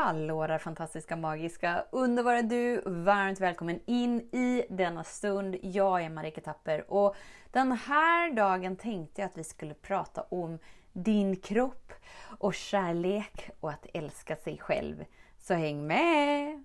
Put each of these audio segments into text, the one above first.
Hallå där fantastiska, magiska, underbara du! Varmt välkommen in i denna stund. Jag är Marika Tapper och den här dagen tänkte jag att vi skulle prata om din kropp och kärlek och att älska sig själv. Så häng med!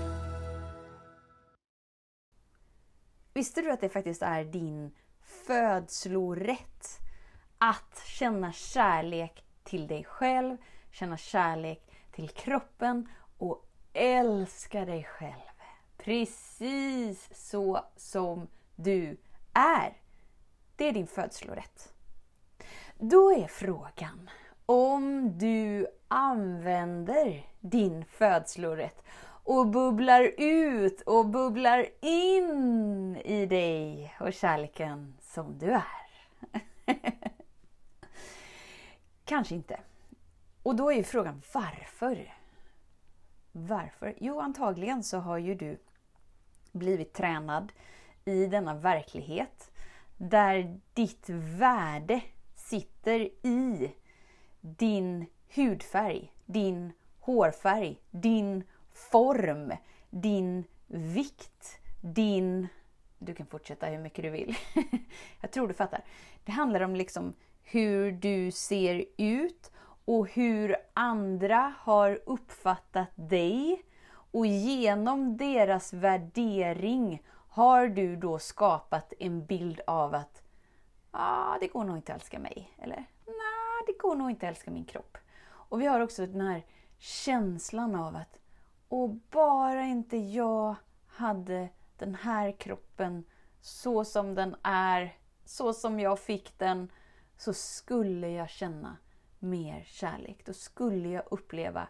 Visste du att det faktiskt är din födslorätt att känna kärlek till dig själv, känna kärlek till kroppen och älska dig själv. Precis så som du är. Det är din födslorätt. Då är frågan om du använder din födslorätt och bubblar ut och bubblar in i dig och kärleken som du är. Kanske inte. Och då är ju frågan varför? Varför? Jo, antagligen så har ju du blivit tränad i denna verklighet där ditt värde sitter i din hudfärg, din hårfärg, din form, din vikt, din... Du kan fortsätta hur mycket du vill. Jag tror du fattar. Det handlar om liksom hur du ser ut och hur andra har uppfattat dig. Och genom deras värdering har du då skapat en bild av att ah, det går nog inte att älska mig. Eller nej, det går nog inte att älska min kropp. Och vi har också den här känslan av att och bara inte jag hade den här kroppen så som den är, så som jag fick den, så skulle jag känna mer kärlek. Då skulle jag uppleva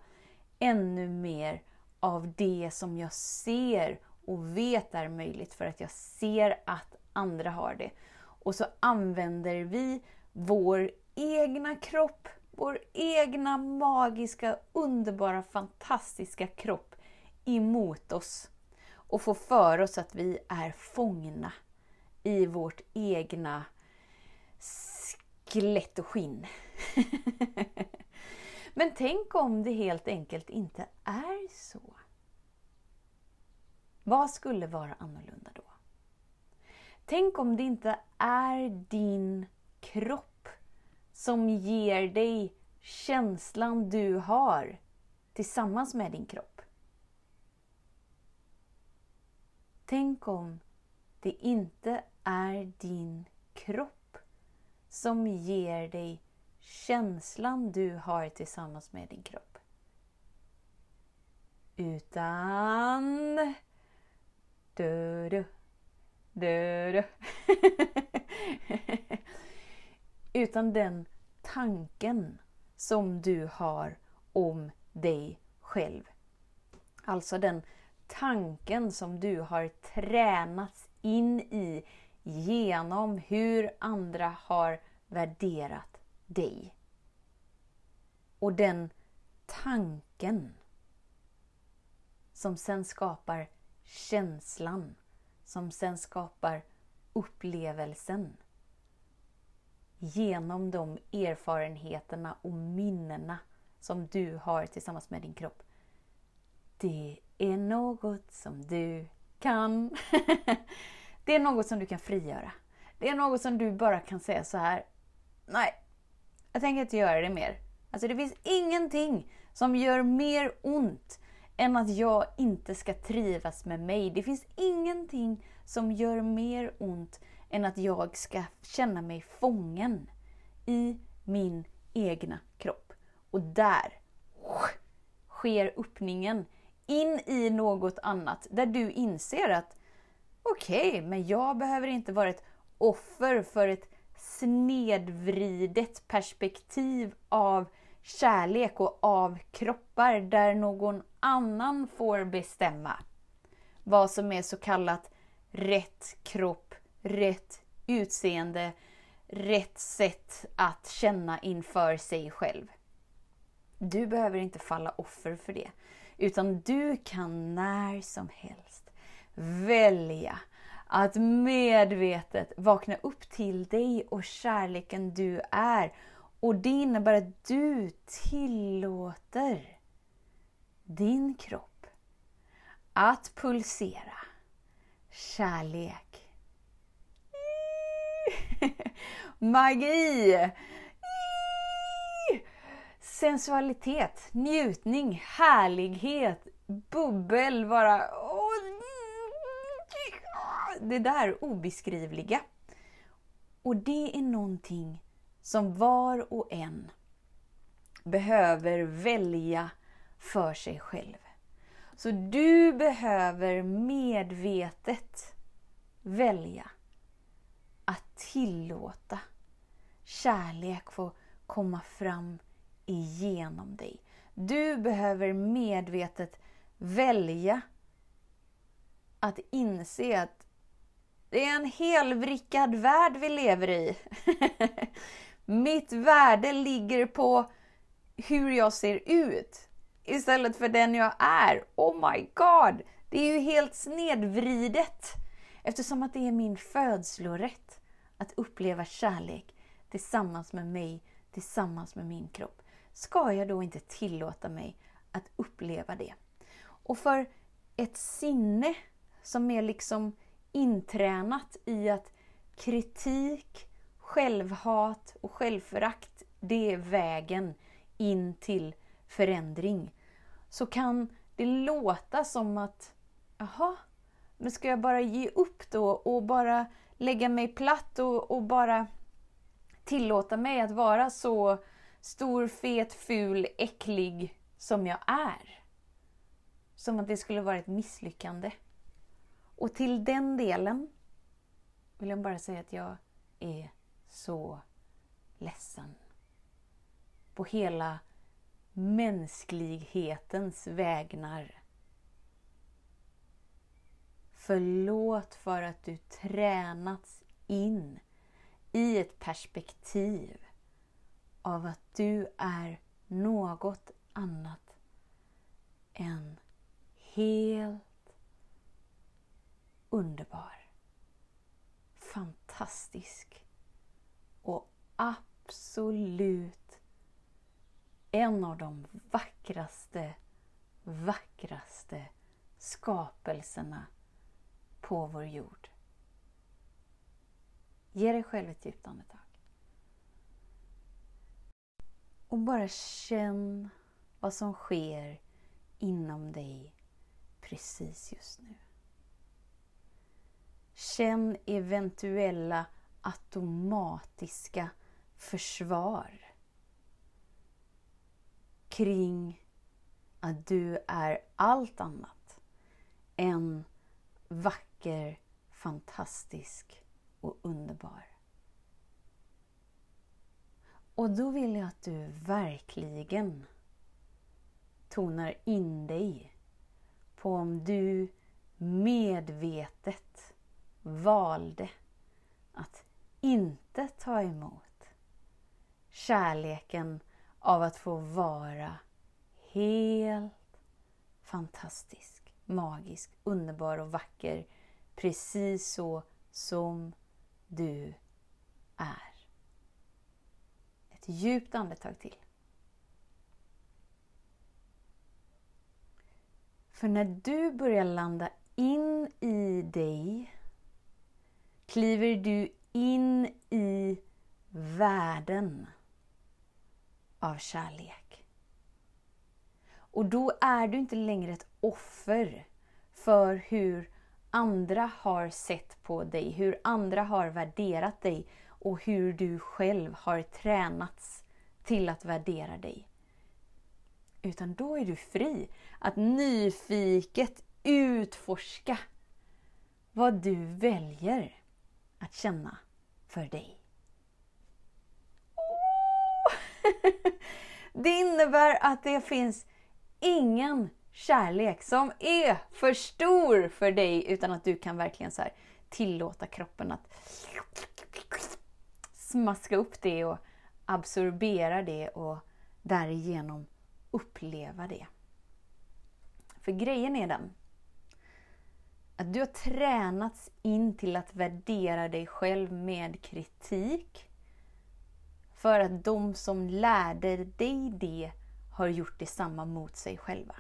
ännu mer av det som jag ser och vet är möjligt för att jag ser att andra har det. Och så använder vi vår egna kropp, vår egna magiska, underbara, fantastiska kropp emot oss och får för oss att vi är fångna i vårt egna skelett och skinn. Men tänk om det helt enkelt inte är så. Vad skulle vara annorlunda då? Tänk om det inte är din kropp som ger dig känslan du har tillsammans med din kropp. Tänk om det inte är din kropp som ger dig känslan du har tillsammans med din kropp. Utan... Du, du, du, du. Utan den tanken som du har om dig själv. Alltså den tanken som du har tränats in i genom hur andra har värderat dig. Och den tanken som sen skapar känslan, som sen skapar upplevelsen. Genom de erfarenheterna och minnena som du har tillsammans med din kropp. Det är något som du kan. det är något som du kan frigöra. Det är något som du bara kan säga så här. Nej, jag tänker inte göra det mer. Alltså det finns ingenting som gör mer ont än att jag inte ska trivas med mig. Det finns ingenting som gör mer ont än att jag ska känna mig fången i min egna kropp. Och där sker öppningen in i något annat där du inser att okej, okay, men jag behöver inte vara ett offer för ett snedvridet perspektiv av kärlek och av kroppar där någon annan får bestämma vad som är så kallat rätt kropp, rätt utseende, rätt sätt att känna inför sig själv. Du behöver inte falla offer för det. Utan du kan när som helst välja att medvetet vakna upp till dig och kärleken du är. Och det innebär att du tillåter din kropp att pulsera kärlek. Magi! Sensualitet, njutning, härlighet, bubbel, bara... Det där obeskrivliga. Och det är någonting som var och en behöver välja för sig själv. Så du behöver medvetet välja att tillåta kärlek få komma fram igenom dig. Du behöver medvetet välja att inse att det är en helvrickad värld vi lever i. Mitt värde ligger på hur jag ser ut istället för den jag är. Oh my god! Det är ju helt snedvridet. Eftersom att det är min födslorätt att uppleva kärlek tillsammans med mig, tillsammans med min kropp ska jag då inte tillåta mig att uppleva det? Och för ett sinne som är liksom intränat i att kritik, självhat och självförakt, det är vägen in till förändring. Så kan det låta som att, jaha, men ska jag bara ge upp då och bara lägga mig platt och, och bara tillåta mig att vara så stor, fet, ful, äcklig som jag är. Som att det skulle vara ett misslyckande. Och till den delen vill jag bara säga att jag är så ledsen. På hela mänsklighetens vägnar. Förlåt för att du tränats in i ett perspektiv av att du är något annat än helt underbar, fantastisk och absolut en av de vackraste, vackraste skapelserna på vår jord. Ge dig själv ett djupt andetag. Och bara känn vad som sker inom dig precis just nu. Känn eventuella automatiska försvar kring att du är allt annat än vacker, fantastisk och underbar. Och då vill jag att du verkligen tonar in dig på om du medvetet valde att inte ta emot kärleken av att få vara helt fantastisk, magisk, underbar och vacker precis så som du är. Ett djupt andetag till. För när du börjar landa in i dig kliver du in i världen av kärlek. Och då är du inte längre ett offer för hur andra har sett på dig, hur andra har värderat dig och hur du själv har tränats till att värdera dig. Utan då är du fri att nyfiket utforska vad du väljer att känna för dig. Oh! Det innebär att det finns ingen kärlek som är för stor för dig utan att du kan verkligen så tillåta kroppen att smaska upp det och absorbera det och därigenom uppleva det. För grejen är den att du har tränats in till att värdera dig själv med kritik. För att de som lärde dig det har gjort detsamma mot sig själva.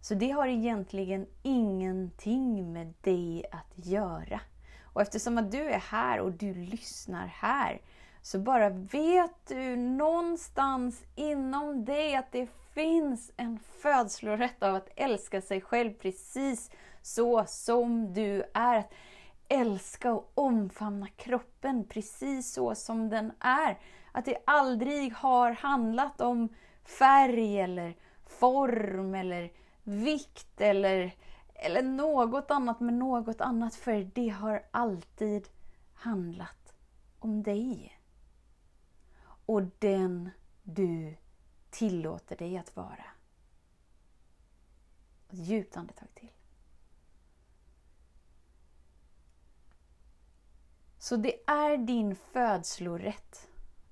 Så det har egentligen ingenting med dig att göra. Och eftersom att du är här och du lyssnar här så bara vet du någonstans inom dig att det finns en födslorätt av att älska sig själv precis så som du är. Att älska och omfamna kroppen precis så som den är. Att det aldrig har handlat om färg eller form eller vikt eller, eller något annat med något annat. För det har alltid handlat om dig. Och den du tillåter dig att vara. Ett djupt andetag till. Så det är din födslorätt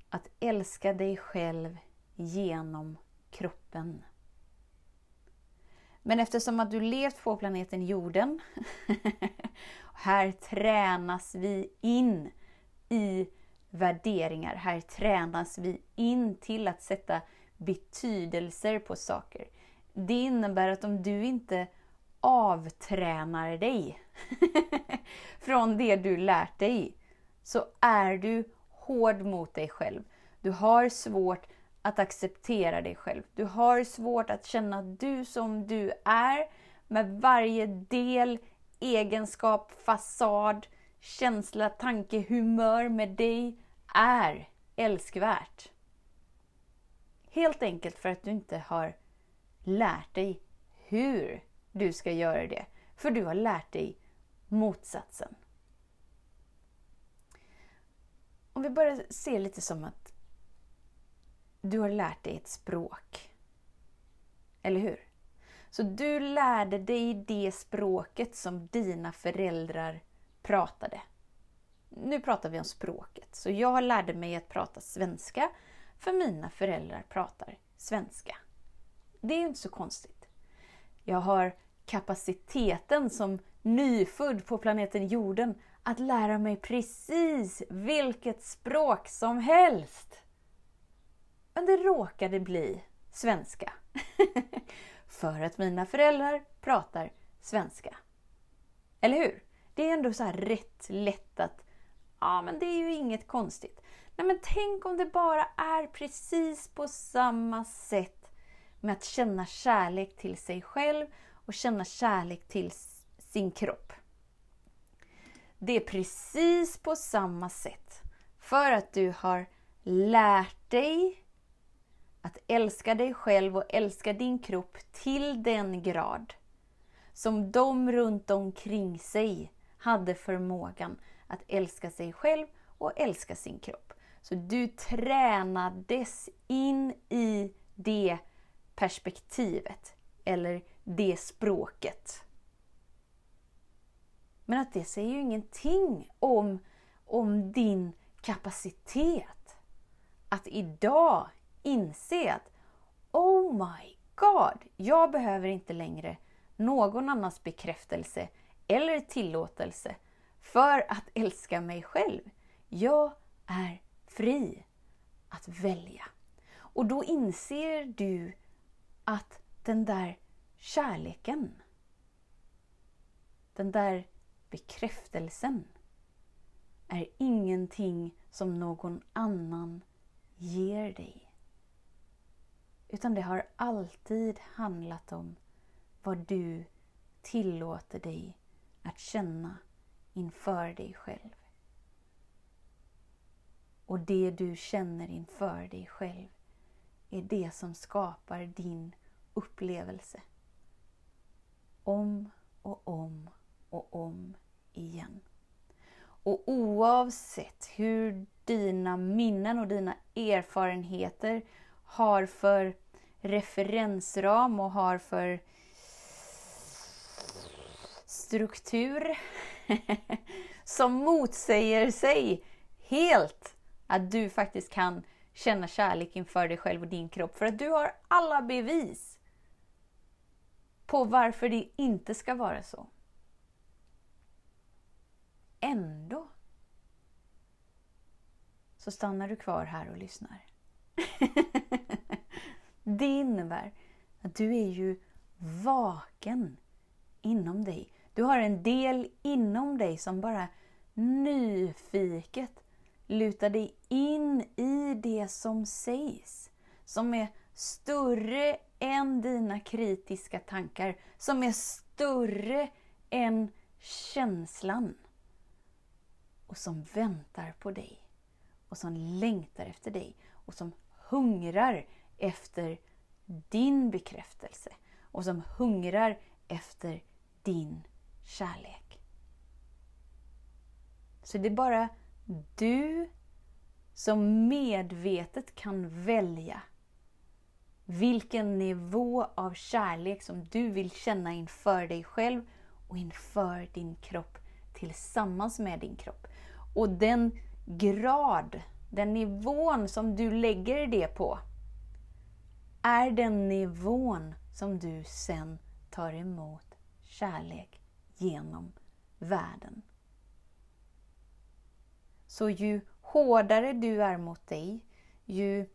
att älska dig själv genom kroppen. Men eftersom att du levt på planeten jorden, här tränas vi in i värderingar. Här tränas vi in till att sätta betydelser på saker. Det innebär att om du inte avtränar dig från det du lärt dig, så är du hård mot dig själv. Du har svårt att acceptera dig själv. Du har svårt att känna du som du är med varje del, egenskap, fasad, känsla, tanke, humör med dig är älskvärt. Helt enkelt för att du inte har lärt dig hur du ska göra det. För du har lärt dig motsatsen. Om vi börjar se lite som att du har lärt dig ett språk. Eller hur? Så du lärde dig det språket som dina föräldrar pratade. Nu pratar vi om språket. Så jag lärde mig att prata svenska för mina föräldrar pratar svenska. Det är inte så konstigt. Jag har kapaciteten som nyfödd på planeten jorden att lära mig precis vilket språk som helst. Men det råkade bli svenska. För att mina föräldrar pratar svenska. Eller hur? Det är ändå så rätt lätt att, ja men det är ju inget konstigt. Nej men tänk om det bara är precis på samma sätt med att känna kärlek till sig själv och känna kärlek till sin kropp. Det är precis på samma sätt. För att du har lärt dig att älska dig själv och älska din kropp till den grad som de runt omkring sig hade förmågan att älska sig själv och älska sin kropp. Så du tränades in i det perspektivet, eller det språket. Men att det säger ju ingenting om, om din kapacitet. Att idag inse att Oh my God! Jag behöver inte längre någon annans bekräftelse eller tillåtelse för att älska mig själv. Jag är fri att välja. Och då inser du att den där kärleken, den där bekräftelsen är ingenting som någon annan ger dig. Utan det har alltid handlat om vad du tillåter dig att känna inför dig själv. Och det du känner inför dig själv är det som skapar din upplevelse. Om och om och om igen. Och oavsett hur dina minnen och dina erfarenheter har för referensram och har för struktur som motsäger sig helt att du faktiskt kan känna kärlek inför dig själv och din kropp. För att du har alla bevis på varför det inte ska vara så. Ändå så stannar du kvar här och lyssnar. det innebär att du är ju vaken inom dig. Du har en del inom dig som bara nyfiket lutar dig in i det som sägs. Som är större än dina kritiska tankar. Som är större än känslan. Och som väntar på dig. Och som längtar efter dig. Och som hungrar efter din bekräftelse. Och som hungrar efter din kärlek. Så det är bara du som medvetet kan välja vilken nivå av kärlek som du vill känna inför dig själv och inför din kropp tillsammans med din kropp. Och den grad, den nivån som du lägger det på är den nivån som du sen tar emot kärlek genom världen. Så ju hårdare du är mot dig, ju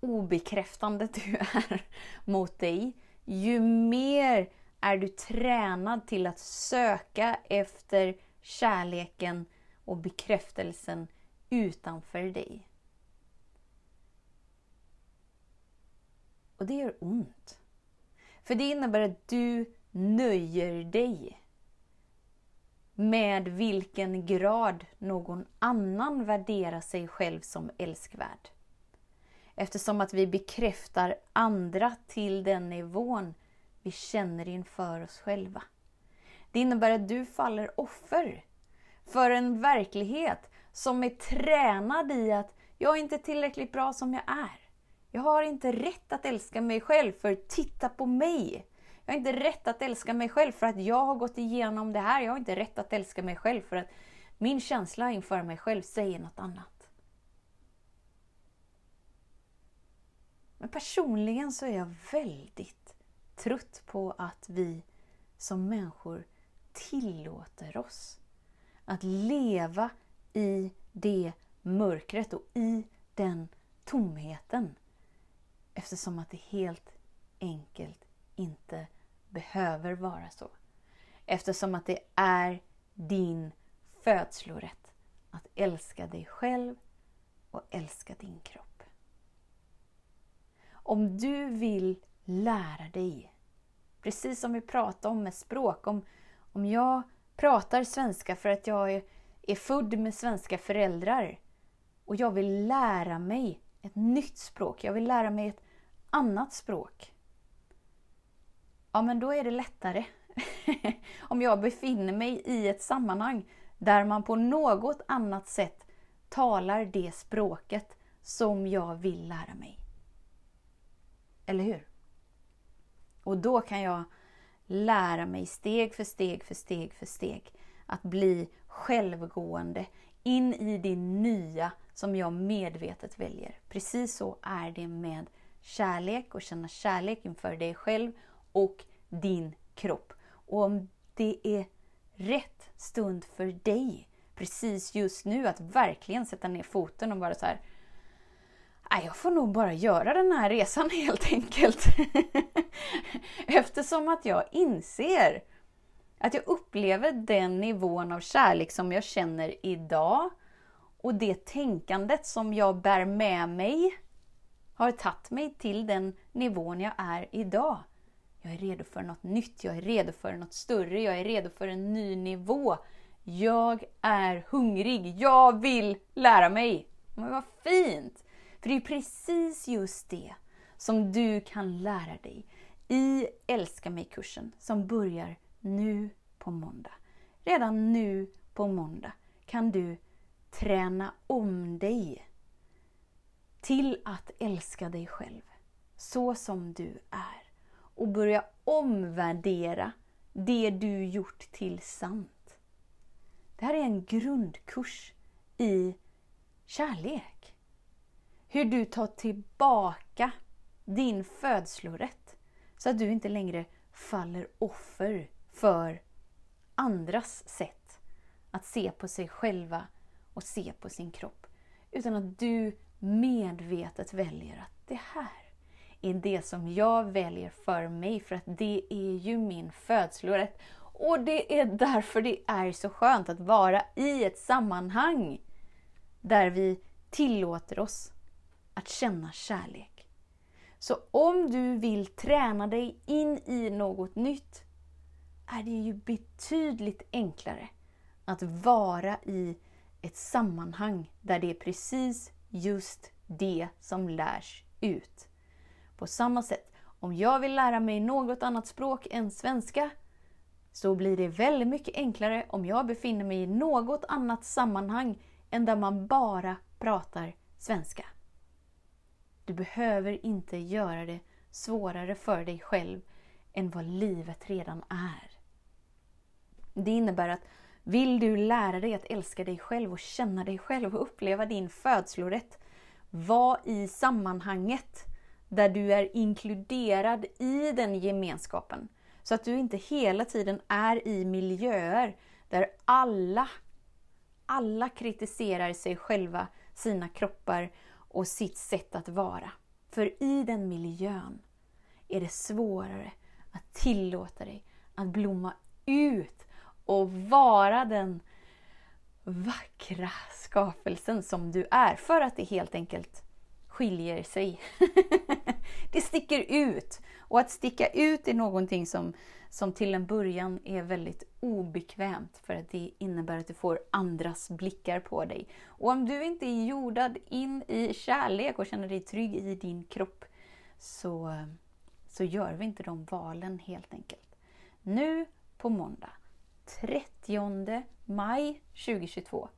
obekräftande du är mot dig, ju mer är du tränad till att söka efter kärleken och bekräftelsen utanför dig. Och det gör ont. För det innebär att du nöjer dig med vilken grad någon annan värderar sig själv som älskvärd. Eftersom att vi bekräftar andra till den nivån vi känner inför oss själva. Det innebär att du faller offer för en verklighet som är tränad i att jag är inte tillräckligt bra som jag är. Jag har inte rätt att älska mig själv för titta på mig. Jag har inte rätt att älska mig själv för att jag har gått igenom det här. Jag har inte rätt att älska mig själv för att min känsla inför mig själv säger något annat. Men personligen så är jag väldigt trött på att vi som människor tillåter oss att leva i det mörkret och i den tomheten. Eftersom att det helt enkelt inte behöver vara så. Eftersom att det är din födslorätt att älska dig själv och älska din kropp. Om du vill lära dig, precis som vi pratade om med språk, om, om jag pratar svenska för att jag är, är född med svenska föräldrar och jag vill lära mig ett nytt språk, jag vill lära mig ett annat språk ja men då är det lättare. Om jag befinner mig i ett sammanhang där man på något annat sätt talar det språket som jag vill lära mig. Eller hur? Och då kan jag lära mig steg för steg för steg för steg att bli självgående in i det nya som jag medvetet väljer. Precis så är det med kärlek och känna kärlek inför dig själv och din kropp. Och om det är rätt stund för dig precis just nu att verkligen sätta ner foten och bara så här jag får nog bara göra den här resan helt enkelt. Eftersom att jag inser att jag upplever den nivån av kärlek som jag känner idag och det tänkandet som jag bär med mig har tagit mig till den nivån jag är idag. Jag är redo för något nytt, jag är redo för något större, jag är redo för en ny nivå. Jag är hungrig, jag vill lära mig. Men vad fint! För det är precis just det som du kan lära dig i Älska mig-kursen som börjar nu på måndag. Redan nu på måndag kan du träna om dig till att älska dig själv så som du är och börja omvärdera det du gjort till sant. Det här är en grundkurs i kärlek. Hur du tar tillbaka din födslorätt så att du inte längre faller offer för andras sätt att se på sig själva och se på sin kropp. Utan att du medvetet väljer att det här är det som jag väljer för mig för att det är ju min födslorätt. Och det är därför det är så skönt att vara i ett sammanhang där vi tillåter oss att känna kärlek. Så om du vill träna dig in i något nytt är det ju betydligt enklare att vara i ett sammanhang där det är precis just det som lärs ut. På samma sätt, om jag vill lära mig något annat språk än svenska så blir det väldigt mycket enklare om jag befinner mig i något annat sammanhang än där man bara pratar svenska. Du behöver inte göra det svårare för dig själv än vad livet redan är. Det innebär att vill du lära dig att älska dig själv och känna dig själv och uppleva din födslorätt, var i sammanhanget där du är inkluderad i den gemenskapen. Så att du inte hela tiden är i miljöer där alla, alla kritiserar sig själva, sina kroppar och sitt sätt att vara. För i den miljön är det svårare att tillåta dig att blomma ut och vara den vackra skapelsen som du är. För att det helt enkelt skiljer sig. det sticker ut. Och att sticka ut är någonting som, som till en början är väldigt obekvämt för att det innebär att du får andras blickar på dig. Och om du inte är jordad in i kärlek och känner dig trygg i din kropp så, så gör vi inte de valen helt enkelt. Nu på måndag 30 maj 2022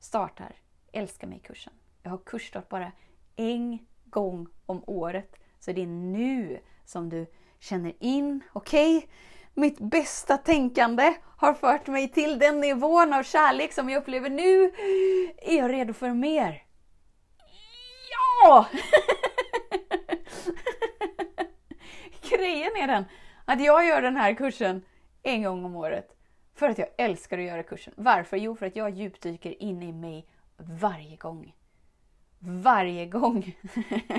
startar Älska mig-kursen. Jag har kursstart bara en gång om året. Så det är nu som du känner in, okej, okay, mitt bästa tänkande har fört mig till den nivån av kärlek som jag upplever nu. Är jag redo för mer? Ja! Grejen är den att jag gör den här kursen en gång om året. För att jag älskar att göra kursen. Varför? Jo, för att jag djupdyker in i mig varje gång. Varje gång.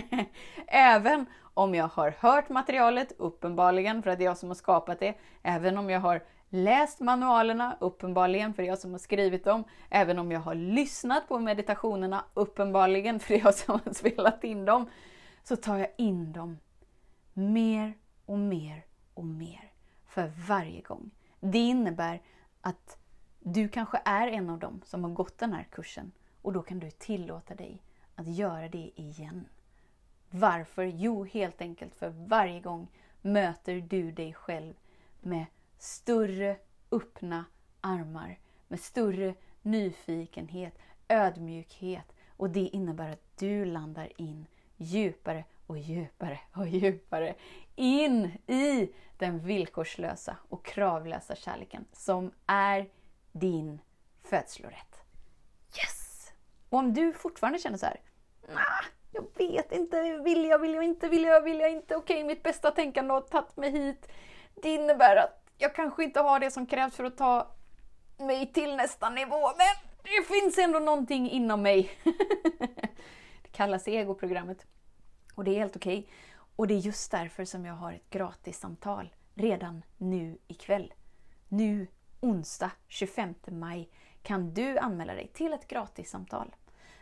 Även om jag har hört materialet, uppenbarligen, för att det är jag som har skapat det. Även om jag har läst manualerna, uppenbarligen, för det är jag som har skrivit dem. Även om jag har lyssnat på meditationerna, uppenbarligen, för det är jag som har spelat in dem. Så tar jag in dem mer och mer och mer för varje gång. Det innebär att du kanske är en av dem som har gått den här kursen och då kan du tillåta dig att göra det igen. Varför? Jo, helt enkelt för varje gång möter du dig själv med större öppna armar, med större nyfikenhet, ödmjukhet och det innebär att du landar in djupare och djupare och djupare in i den villkorslösa och kravlösa kärleken som är din födslorätt. Yes! Och om du fortfarande känner så här, nah, jag vet inte, vill jag, vill jag inte, vill jag, vill jag inte, okej, okay, mitt bästa tänkande har tagit mig hit. Det innebär att jag kanske inte har det som krävs för att ta mig till nästa nivå, men det finns ändå någonting inom mig. det kallas egoprogrammet. Och det är helt okej. Okay. Och det är just därför som jag har ett gratis samtal redan nu ikväll. Nu onsdag 25 maj kan du anmäla dig till ett gratissamtal.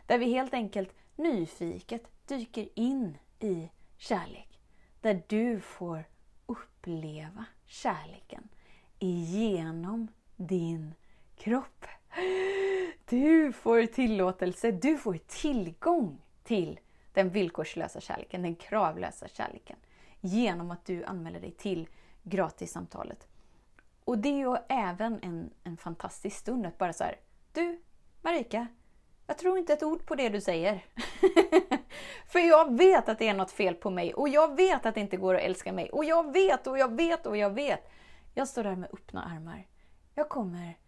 Där vi helt enkelt nyfiket dyker in i kärlek. Där du får uppleva kärleken igenom din kropp. Du får tillåtelse, du får tillgång till den villkorslösa kärleken, den kravlösa kärleken. Genom att du anmäler dig till gratissamtalet. Och det är ju även en, en fantastisk stund att bara så här, du Marika, jag tror inte ett ord på det du säger. För jag vet att det är något fel på mig och jag vet att det inte går att älska mig. Och jag vet och jag vet och jag vet. Jag står där med öppna armar. Jag kommer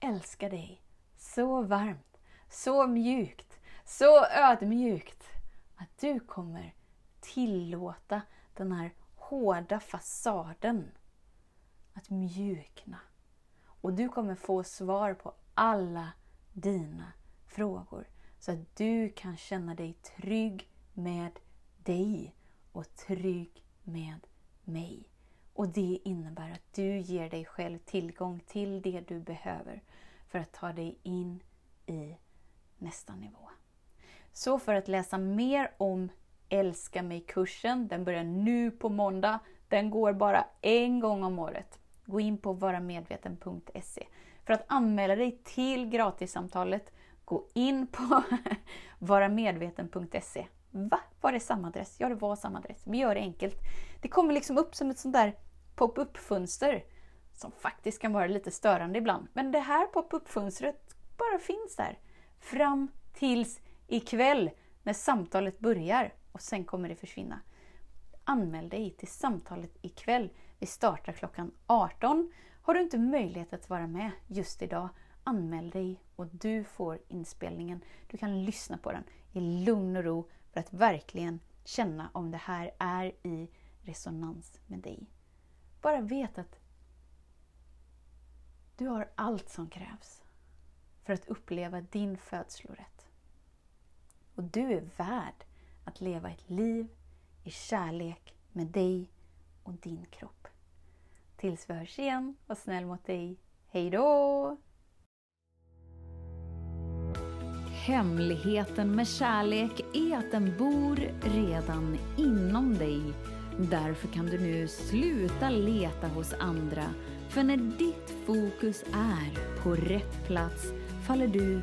älska dig så varmt, så mjukt, så ödmjukt att du kommer tillåta den här hårda fasaden att mjukna. Och du kommer få svar på alla dina frågor så att du kan känna dig trygg med dig och trygg med mig. Och det innebär att du ger dig själv tillgång till det du behöver för att ta dig in i nästa nivå. Så för att läsa mer om Älska mig-kursen, den börjar nu på måndag. Den går bara en gång om året. Gå in på varamedveten.se. För att anmäla dig till gratissamtalet, gå in på varamedveten.se. Va? Var det samma adress? Ja, det var samma adress. Vi gör det enkelt. Det kommer liksom upp som ett sånt där pop-up-fönster som faktiskt kan vara lite störande ibland. Men det här pop-up-fönstret bara finns där fram tills ikväll när samtalet börjar och sen kommer det försvinna. Anmäl dig till samtalet ikväll. Vi startar klockan 18. Har du inte möjlighet att vara med just idag, anmäl dig och du får inspelningen. Du kan lyssna på den i lugn och ro för att verkligen känna om det här är i resonans med dig. Bara vet att du har allt som krävs för att uppleva din födslorätt. Och du är värd att leva ett liv i kärlek med dig och din kropp. Tills vi hörs igen, var snäll mot dig. Hej då! Hemligheten med kärlek är att den bor redan inom dig. Därför kan du nu sluta leta hos andra. För när ditt fokus är på rätt plats faller du